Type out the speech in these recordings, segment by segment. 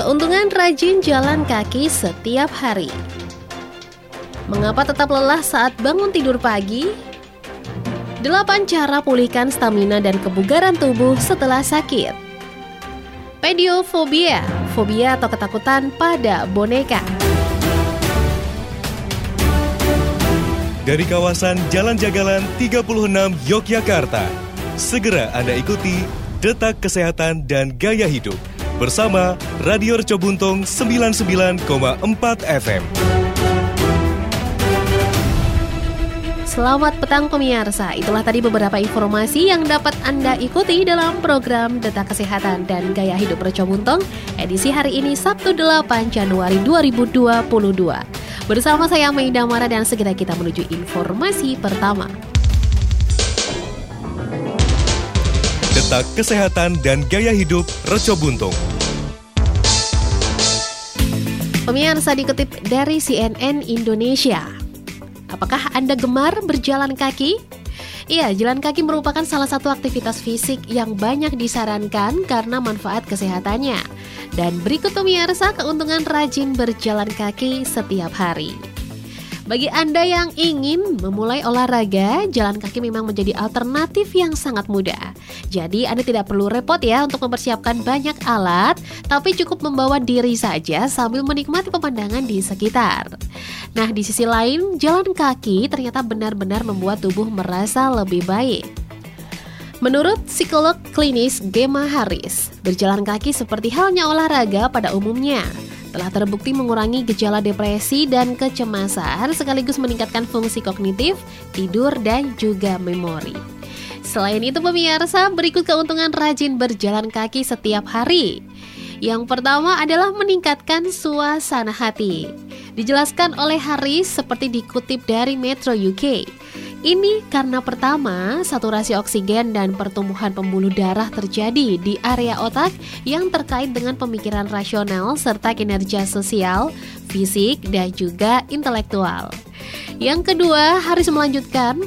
Keuntungan rajin jalan kaki setiap hari. Mengapa tetap lelah saat bangun tidur pagi? Delapan cara pulihkan stamina dan kebugaran tubuh setelah sakit. Pediofobia, fobia atau ketakutan pada boneka. Dari kawasan Jalan Jagalan 36 Yogyakarta, segera Anda ikuti Detak Kesehatan dan Gaya Hidup bersama Radio Reco Buntung 99,4 FM. Selamat petang pemirsa, itulah tadi beberapa informasi yang dapat Anda ikuti dalam program Data Kesehatan dan Gaya Hidup Reco Buntung edisi hari ini Sabtu 8 Januari 2022. Bersama saya Maida Mara dan segera kita menuju informasi pertama. Detak Kesehatan dan Gaya Hidup Reco Buntung. Pemirsa dikutip dari CNN Indonesia. Apakah Anda gemar berjalan kaki? Iya, jalan kaki merupakan salah satu aktivitas fisik yang banyak disarankan karena manfaat kesehatannya. Dan berikut pemirsa keuntungan rajin berjalan kaki setiap hari. Bagi Anda yang ingin memulai olahraga, jalan kaki memang menjadi alternatif yang sangat mudah. Jadi Anda tidak perlu repot ya untuk mempersiapkan banyak alat, tapi cukup membawa diri saja sambil menikmati pemandangan di sekitar. Nah, di sisi lain, jalan kaki ternyata benar-benar membuat tubuh merasa lebih baik. Menurut psikolog klinis Gemma Harris, berjalan kaki seperti halnya olahraga pada umumnya telah terbukti mengurangi gejala depresi dan kecemasan sekaligus meningkatkan fungsi kognitif, tidur, dan juga memori. Selain itu pemirsa, berikut keuntungan rajin berjalan kaki setiap hari. Yang pertama adalah meningkatkan suasana hati. Dijelaskan oleh Haris seperti dikutip dari Metro UK. Ini karena pertama, saturasi oksigen dan pertumbuhan pembuluh darah terjadi di area otak yang terkait dengan pemikiran rasional serta kinerja sosial, fisik, dan juga intelektual. Yang kedua, Haris melanjutkan,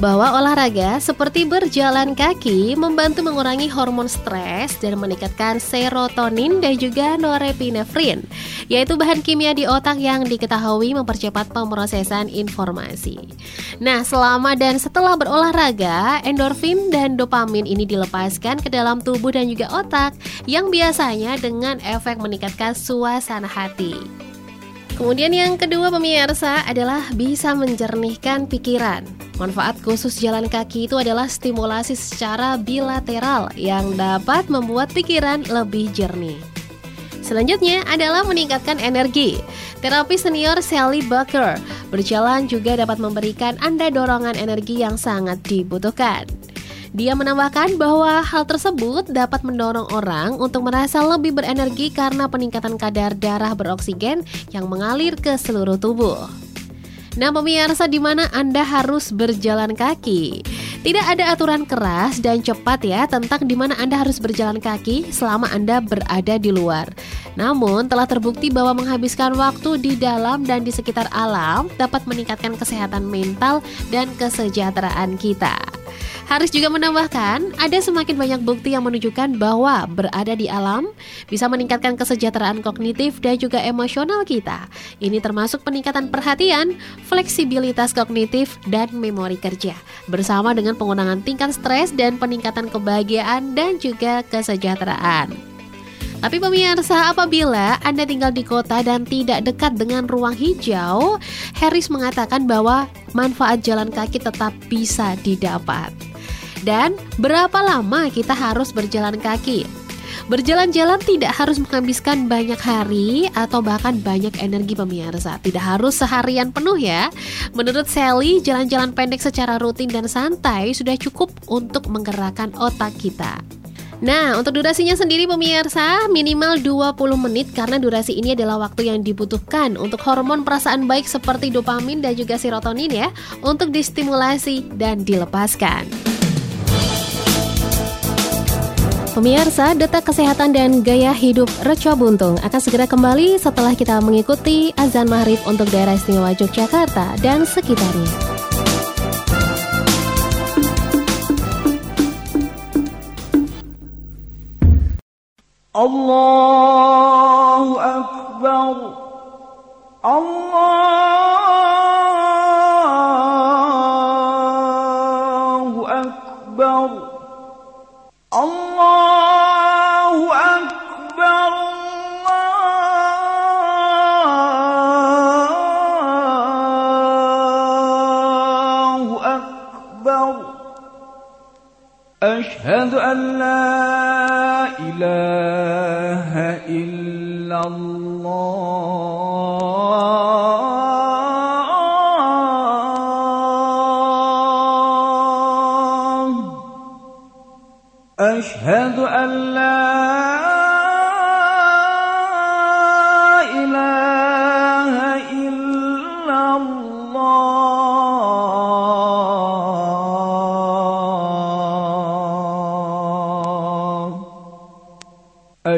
bahwa olahraga seperti berjalan kaki membantu mengurangi hormon stres dan meningkatkan serotonin dan juga norepinefrin, yaitu bahan kimia di otak yang diketahui mempercepat pemrosesan informasi. Nah, selama dan setelah berolahraga, endorfin dan dopamin ini dilepaskan ke dalam tubuh dan juga otak yang biasanya dengan efek meningkatkan suasana hati. Kemudian yang kedua pemirsa adalah bisa menjernihkan pikiran. Manfaat khusus jalan kaki itu adalah stimulasi secara bilateral yang dapat membuat pikiran lebih jernih. Selanjutnya adalah meningkatkan energi. Terapi senior Sally Bucker berjalan juga dapat memberikan Anda dorongan energi yang sangat dibutuhkan. Dia menambahkan bahwa hal tersebut dapat mendorong orang untuk merasa lebih berenergi karena peningkatan kadar darah beroksigen yang mengalir ke seluruh tubuh. Nah, pemirsa di mana Anda harus berjalan kaki. Tidak ada aturan keras dan cepat ya tentang di mana Anda harus berjalan kaki selama Anda berada di luar. Namun, telah terbukti bahwa menghabiskan waktu di dalam dan di sekitar alam dapat meningkatkan kesehatan mental dan kesejahteraan kita. Haris juga menambahkan, ada semakin banyak bukti yang menunjukkan bahwa berada di alam bisa meningkatkan kesejahteraan kognitif dan juga emosional kita. Ini termasuk peningkatan perhatian, fleksibilitas kognitif, dan memori kerja, bersama dengan pengurangan tingkat stres dan peningkatan kebahagiaan dan juga kesejahteraan. Tapi pemirsa, apabila Anda tinggal di kota dan tidak dekat dengan ruang hijau, Harris mengatakan bahwa manfaat jalan kaki tetap bisa didapat. Dan berapa lama kita harus berjalan kaki? Berjalan-jalan tidak harus menghabiskan banyak hari atau bahkan banyak energi pemirsa. Tidak harus seharian penuh ya. Menurut Sally, jalan-jalan pendek secara rutin dan santai sudah cukup untuk menggerakkan otak kita. Nah, untuk durasinya sendiri pemirsa minimal 20 menit karena durasi ini adalah waktu yang dibutuhkan untuk hormon perasaan baik seperti dopamin dan juga serotonin ya untuk distimulasi dan dilepaskan. Pemirsa, Detak Kesehatan dan Gaya Hidup Reco Buntung akan segera kembali setelah kita mengikuti azan maghrib untuk daerah istimewa Yogyakarta dan sekitarnya. الله أكبر الله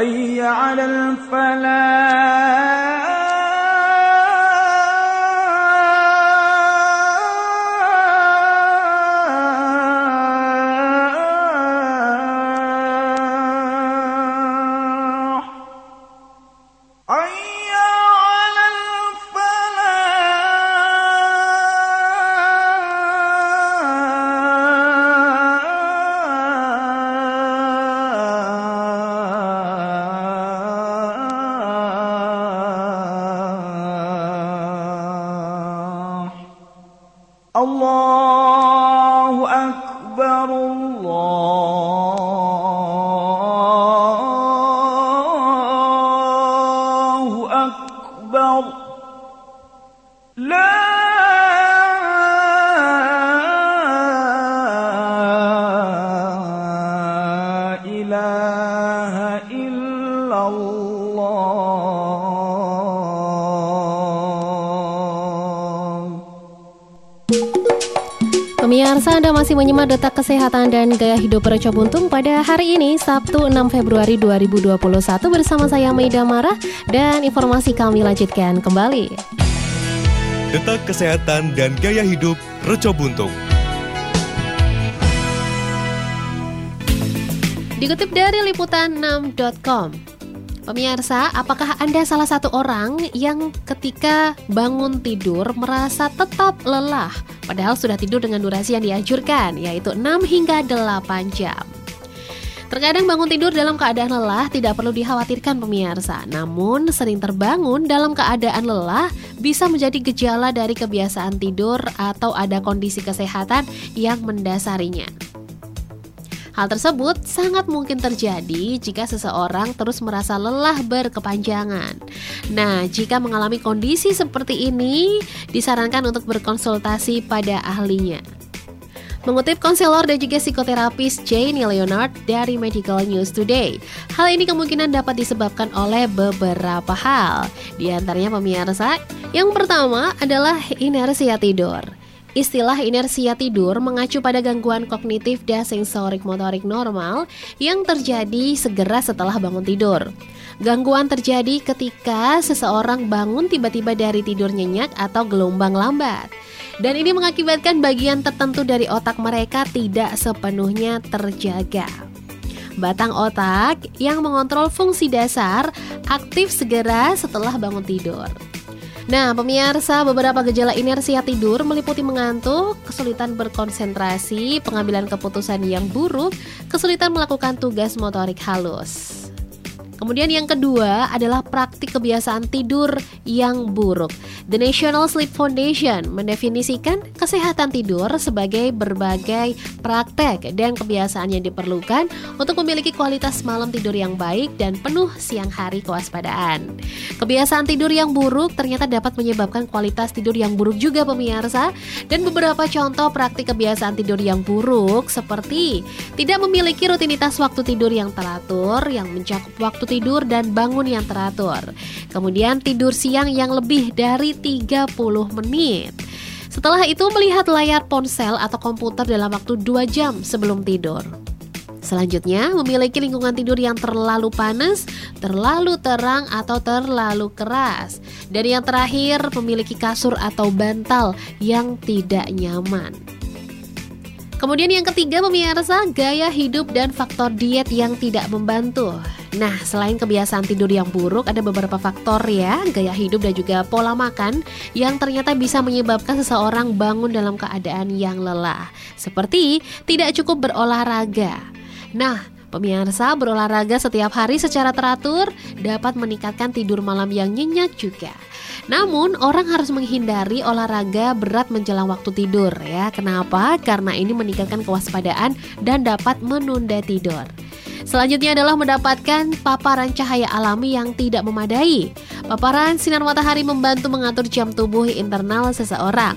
حي على الفلاح. الله Pemirsa Anda masih menyimak detak kesehatan dan gaya hidup Reco Buntung pada hari ini Sabtu 6 Februari 2021 bersama saya Maida Marah dan informasi kami lanjutkan kembali. Detak Kesehatan dan Gaya Hidup Reco Buntung. Dikutip dari liputan6.com Pemirsa, apakah Anda salah satu orang yang ketika bangun tidur merasa tetap lelah? Padahal sudah tidur dengan durasi yang dianjurkan yaitu 6 hingga 8 jam? Terkadang bangun tidur dalam keadaan lelah tidak perlu dikhawatirkan pemirsa. Namun sering terbangun dalam keadaan lelah bisa menjadi gejala dari kebiasaan tidur atau ada kondisi kesehatan yang mendasarinya Hal tersebut sangat mungkin terjadi jika seseorang terus merasa lelah berkepanjangan. Nah, jika mengalami kondisi seperti ini, disarankan untuk berkonsultasi pada ahlinya. Mengutip konselor dan juga psikoterapis Jane Leonard dari Medical News Today, hal ini kemungkinan dapat disebabkan oleh beberapa hal. Di antaranya pemirsa, yang pertama adalah inersia tidur. Istilah inersia tidur mengacu pada gangguan kognitif dan sensorik motorik normal yang terjadi segera setelah bangun tidur. Gangguan terjadi ketika seseorang bangun tiba-tiba dari tidur nyenyak atau gelombang lambat. Dan ini mengakibatkan bagian tertentu dari otak mereka tidak sepenuhnya terjaga. batang otak yang mengontrol fungsi dasar aktif segera setelah bangun tidur. Nah, pemirsa, beberapa gejala inersia tidur meliputi mengantuk, kesulitan berkonsentrasi, pengambilan keputusan yang buruk, kesulitan melakukan tugas motorik halus. Kemudian yang kedua adalah praktik kebiasaan tidur yang buruk. The National Sleep Foundation mendefinisikan kesehatan tidur sebagai berbagai praktek dan kebiasaan yang diperlukan untuk memiliki kualitas malam tidur yang baik dan penuh siang hari kewaspadaan. Kebiasaan tidur yang buruk ternyata dapat menyebabkan kualitas tidur yang buruk juga pemirsa dan beberapa contoh praktik kebiasaan tidur yang buruk seperti tidak memiliki rutinitas waktu tidur yang teratur yang mencakup waktu tidur dan bangun yang teratur. Kemudian tidur siang yang lebih dari 30 menit. Setelah itu melihat layar ponsel atau komputer dalam waktu 2 jam sebelum tidur. Selanjutnya, memiliki lingkungan tidur yang terlalu panas, terlalu terang, atau terlalu keras. Dan yang terakhir, memiliki kasur atau bantal yang tidak nyaman. Kemudian yang ketiga pemirsa, gaya hidup dan faktor diet yang tidak membantu. Nah, selain kebiasaan tidur yang buruk, ada beberapa faktor ya, gaya hidup dan juga pola makan yang ternyata bisa menyebabkan seseorang bangun dalam keadaan yang lelah. Seperti tidak cukup berolahraga. Nah, Pemirsa, berolahraga setiap hari secara teratur dapat meningkatkan tidur malam yang nyenyak juga. Namun, orang harus menghindari olahraga berat menjelang waktu tidur ya. Kenapa? Karena ini meningkatkan kewaspadaan dan dapat menunda tidur. Selanjutnya adalah mendapatkan paparan cahaya alami yang tidak memadai. Paparan sinar matahari membantu mengatur jam tubuh internal seseorang.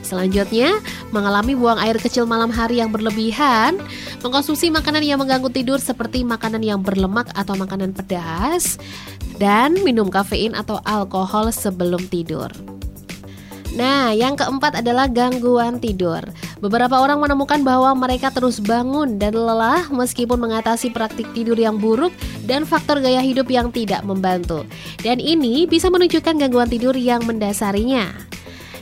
Selanjutnya, mengalami buang air kecil malam hari yang berlebihan, mengkonsumsi makanan yang mengganggu tidur seperti makanan yang berlemak atau makanan pedas, dan minum kafein atau alkohol sebelum tidur. Nah, yang keempat adalah gangguan tidur. Beberapa orang menemukan bahwa mereka terus bangun dan lelah meskipun mengatasi praktik tidur yang buruk dan faktor gaya hidup yang tidak membantu. Dan ini bisa menunjukkan gangguan tidur yang mendasarinya.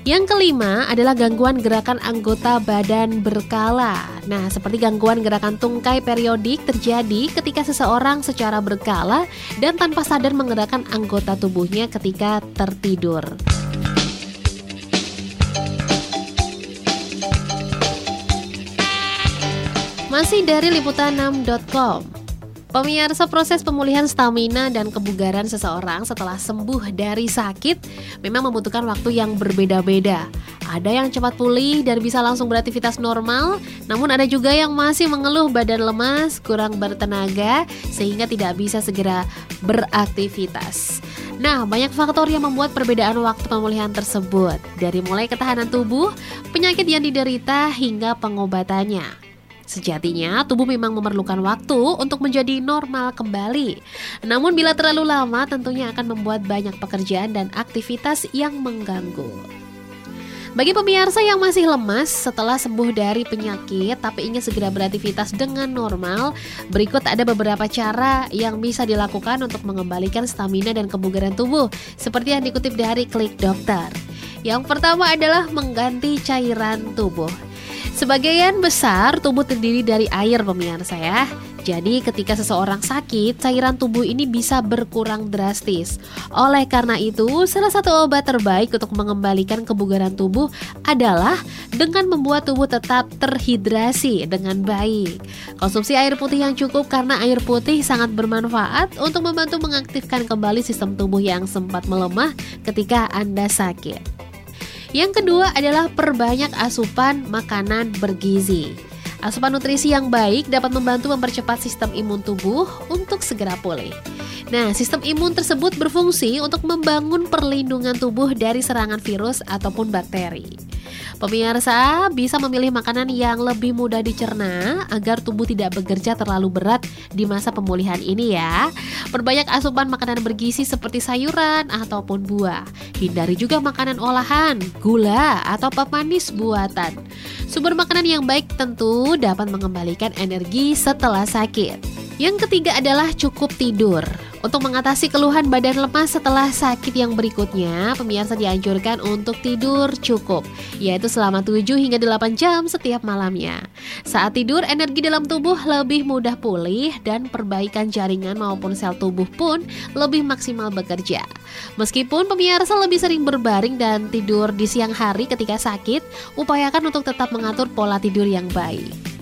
Yang kelima adalah gangguan gerakan anggota badan berkala. Nah, seperti gangguan gerakan tungkai periodik terjadi ketika seseorang secara berkala dan tanpa sadar menggerakkan anggota tubuhnya ketika tertidur. Masih dari liputan6.com Pemirsa proses pemulihan stamina dan kebugaran seseorang setelah sembuh dari sakit memang membutuhkan waktu yang berbeda-beda. Ada yang cepat pulih dan bisa langsung beraktivitas normal, namun ada juga yang masih mengeluh badan lemas, kurang bertenaga, sehingga tidak bisa segera beraktivitas. Nah, banyak faktor yang membuat perbedaan waktu pemulihan tersebut, dari mulai ketahanan tubuh, penyakit yang diderita, hingga pengobatannya. Sejatinya, tubuh memang memerlukan waktu untuk menjadi normal kembali. Namun, bila terlalu lama, tentunya akan membuat banyak pekerjaan dan aktivitas yang mengganggu. Bagi pemirsa yang masih lemas setelah sembuh dari penyakit tapi ingin segera beraktivitas dengan normal, berikut ada beberapa cara yang bisa dilakukan untuk mengembalikan stamina dan kebugaran tubuh, seperti yang dikutip dari Klik Dokter. Yang pertama adalah mengganti cairan tubuh. Sebagian besar tubuh terdiri dari air pemirsa ya. Jadi ketika seseorang sakit, cairan tubuh ini bisa berkurang drastis. Oleh karena itu, salah satu obat terbaik untuk mengembalikan kebugaran tubuh adalah dengan membuat tubuh tetap terhidrasi dengan baik. Konsumsi air putih yang cukup karena air putih sangat bermanfaat untuk membantu mengaktifkan kembali sistem tubuh yang sempat melemah ketika Anda sakit. Yang kedua adalah perbanyak asupan makanan bergizi. Asupan nutrisi yang baik dapat membantu mempercepat sistem imun tubuh untuk segera pulih. Nah, sistem imun tersebut berfungsi untuk membangun perlindungan tubuh dari serangan virus ataupun bakteri. Pemirsa bisa memilih makanan yang lebih mudah dicerna agar tubuh tidak bekerja terlalu berat di masa pemulihan ini ya. Perbanyak asupan makanan bergizi seperti sayuran ataupun buah. Hindari juga makanan olahan, gula, atau pemanis buatan. Sumber makanan yang baik tentu dapat mengembalikan energi setelah sakit. Yang ketiga adalah cukup tidur. Untuk mengatasi keluhan badan lemas setelah sakit yang berikutnya, pemirsa dianjurkan untuk tidur cukup, yaitu selama 7 hingga 8 jam setiap malamnya. Saat tidur, energi dalam tubuh lebih mudah pulih dan perbaikan jaringan maupun sel tubuh pun lebih maksimal bekerja. Meskipun pemirsa lebih sering berbaring dan tidur di siang hari ketika sakit, upayakan untuk tetap mengatur pola tidur yang baik.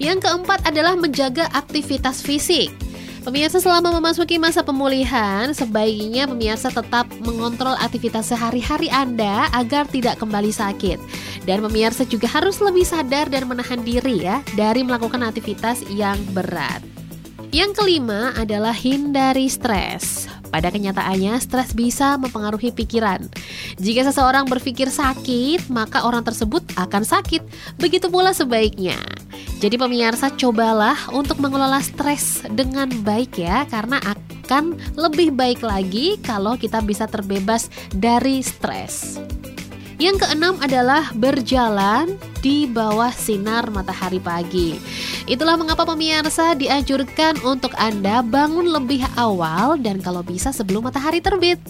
Yang keempat adalah menjaga aktivitas fisik. Pemirsa selama memasuki masa pemulihan, sebaiknya pemirsa tetap mengontrol aktivitas sehari-hari Anda agar tidak kembali sakit. Dan pemirsa juga harus lebih sadar dan menahan diri ya dari melakukan aktivitas yang berat. Yang kelima adalah hindari stres. Pada kenyataannya, stres bisa mempengaruhi pikiran. Jika seseorang berpikir sakit, maka orang tersebut akan sakit. Begitu pula sebaiknya. Jadi pemirsa cobalah untuk mengelola stres dengan baik ya karena akan lebih baik lagi kalau kita bisa terbebas dari stres. Yang keenam adalah berjalan di bawah sinar matahari pagi. Itulah mengapa pemirsa dianjurkan untuk Anda bangun lebih awal dan kalau bisa sebelum matahari terbit.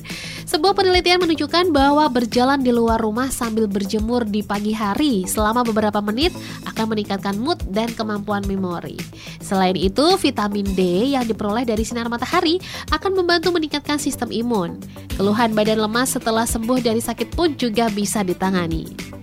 Sebuah penelitian menunjukkan bahwa berjalan di luar rumah sambil berjemur di pagi hari selama beberapa menit akan meningkatkan mood dan kemampuan memori. Selain itu, vitamin D yang diperoleh dari sinar matahari akan membantu meningkatkan sistem imun. Keluhan badan lemas setelah sembuh dari sakit pun juga bisa ditangani.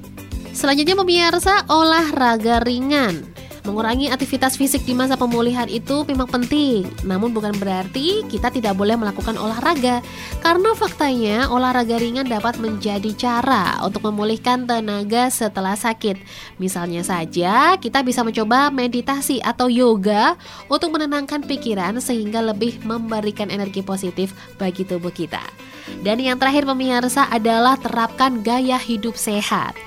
Selanjutnya pemirsa olahraga ringan. Mengurangi aktivitas fisik di masa pemulihan itu memang penting, namun bukan berarti kita tidak boleh melakukan olahraga. Karena faktanya olahraga ringan dapat menjadi cara untuk memulihkan tenaga setelah sakit. Misalnya saja, kita bisa mencoba meditasi atau yoga untuk menenangkan pikiran sehingga lebih memberikan energi positif bagi tubuh kita. Dan yang terakhir pemirsa adalah terapkan gaya hidup sehat.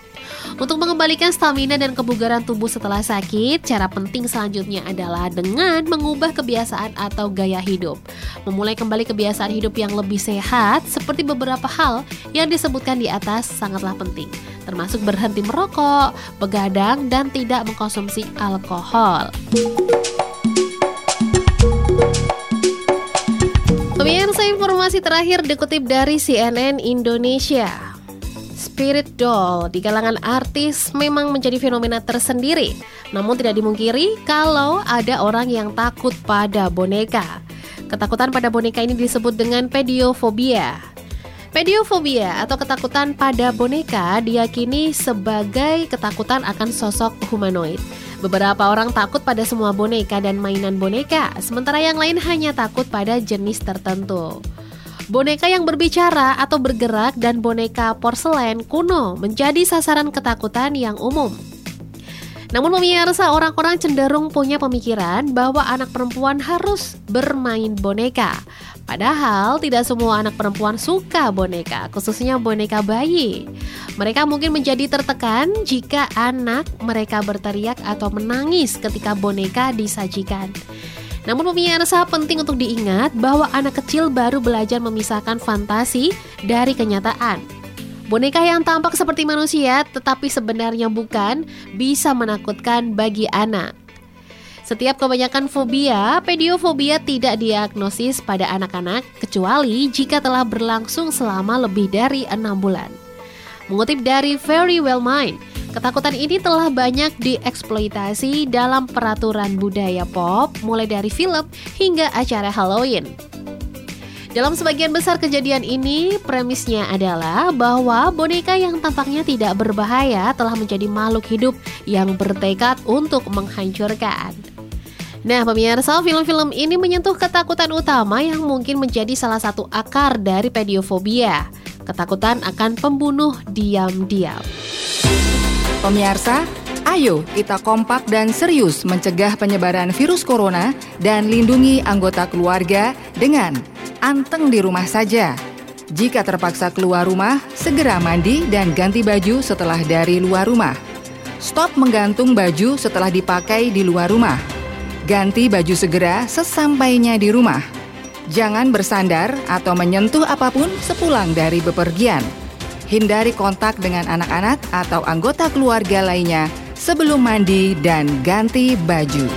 Untuk mengembalikan stamina dan kebugaran tubuh setelah sakit, cara penting selanjutnya adalah dengan mengubah kebiasaan atau gaya hidup. Memulai kembali kebiasaan hidup yang lebih sehat seperti beberapa hal yang disebutkan di atas sangatlah penting, termasuk berhenti merokok, begadang, dan tidak mengkonsumsi alkohol. Pemirsa informasi terakhir dikutip dari CNN Indonesia. Spirit doll di kalangan artis memang menjadi fenomena tersendiri. Namun tidak dimungkiri kalau ada orang yang takut pada boneka. Ketakutan pada boneka ini disebut dengan pediofobia. Pediofobia atau ketakutan pada boneka diyakini sebagai ketakutan akan sosok humanoid. Beberapa orang takut pada semua boneka dan mainan boneka, sementara yang lain hanya takut pada jenis tertentu. Boneka yang berbicara atau bergerak dan boneka porselen kuno menjadi sasaran ketakutan yang umum. Namun pemirsa, orang-orang cenderung punya pemikiran bahwa anak perempuan harus bermain boneka. Padahal tidak semua anak perempuan suka boneka, khususnya boneka bayi. Mereka mungkin menjadi tertekan jika anak mereka berteriak atau menangis ketika boneka disajikan. Namun pemirsa penting untuk diingat bahwa anak kecil baru belajar memisahkan fantasi dari kenyataan. Boneka yang tampak seperti manusia tetapi sebenarnya bukan bisa menakutkan bagi anak. Setiap kebanyakan fobia, pediofobia tidak diagnosis pada anak-anak kecuali jika telah berlangsung selama lebih dari enam bulan. Mengutip dari Very Well Mind, Ketakutan ini telah banyak dieksploitasi dalam peraturan budaya pop, mulai dari film hingga acara Halloween. Dalam sebagian besar kejadian ini, premisnya adalah bahwa boneka yang tampaknya tidak berbahaya telah menjadi makhluk hidup yang bertekad untuk menghancurkan. Nah, pemirsa, film-film ini menyentuh ketakutan utama yang mungkin menjadi salah satu akar dari pediofobia. Ketakutan akan pembunuh diam-diam. Pemirsa, ayo kita kompak dan serius mencegah penyebaran virus corona dan lindungi anggota keluarga dengan anteng di rumah saja. Jika terpaksa keluar rumah, segera mandi dan ganti baju setelah dari luar rumah. Stop menggantung baju setelah dipakai di luar rumah. Ganti baju segera sesampainya di rumah. Jangan bersandar atau menyentuh apa pun sepulang dari bepergian Hindari kontak dengan anak-anak atau anggota keluarga lainnya sebelum mandi dan ganti baju.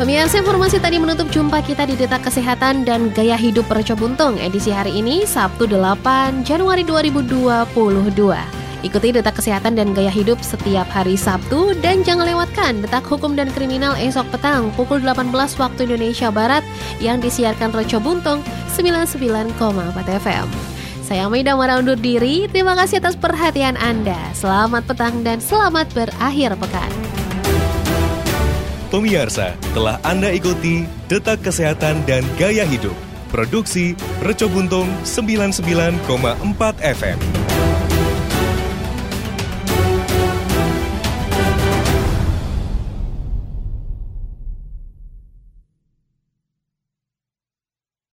Pemirsa informasi tadi menutup jumpa kita di Detak Kesehatan dan Gaya Hidup Perco Buntung edisi hari ini Sabtu 8 Januari 2022. Ikuti Detak Kesehatan dan Gaya Hidup setiap hari Sabtu dan jangan lewatkan Detak Hukum dan Kriminal esok petang pukul 18 waktu Indonesia Barat yang disiarkan Reco Buntung 99,4 FM. Saya Maida Mara undur diri, terima kasih atas perhatian Anda. Selamat petang dan selamat berakhir pekan. Pemirsa, telah Anda ikuti Detak Kesehatan dan Gaya Hidup. Produksi Reco Buntung 99,4 FM.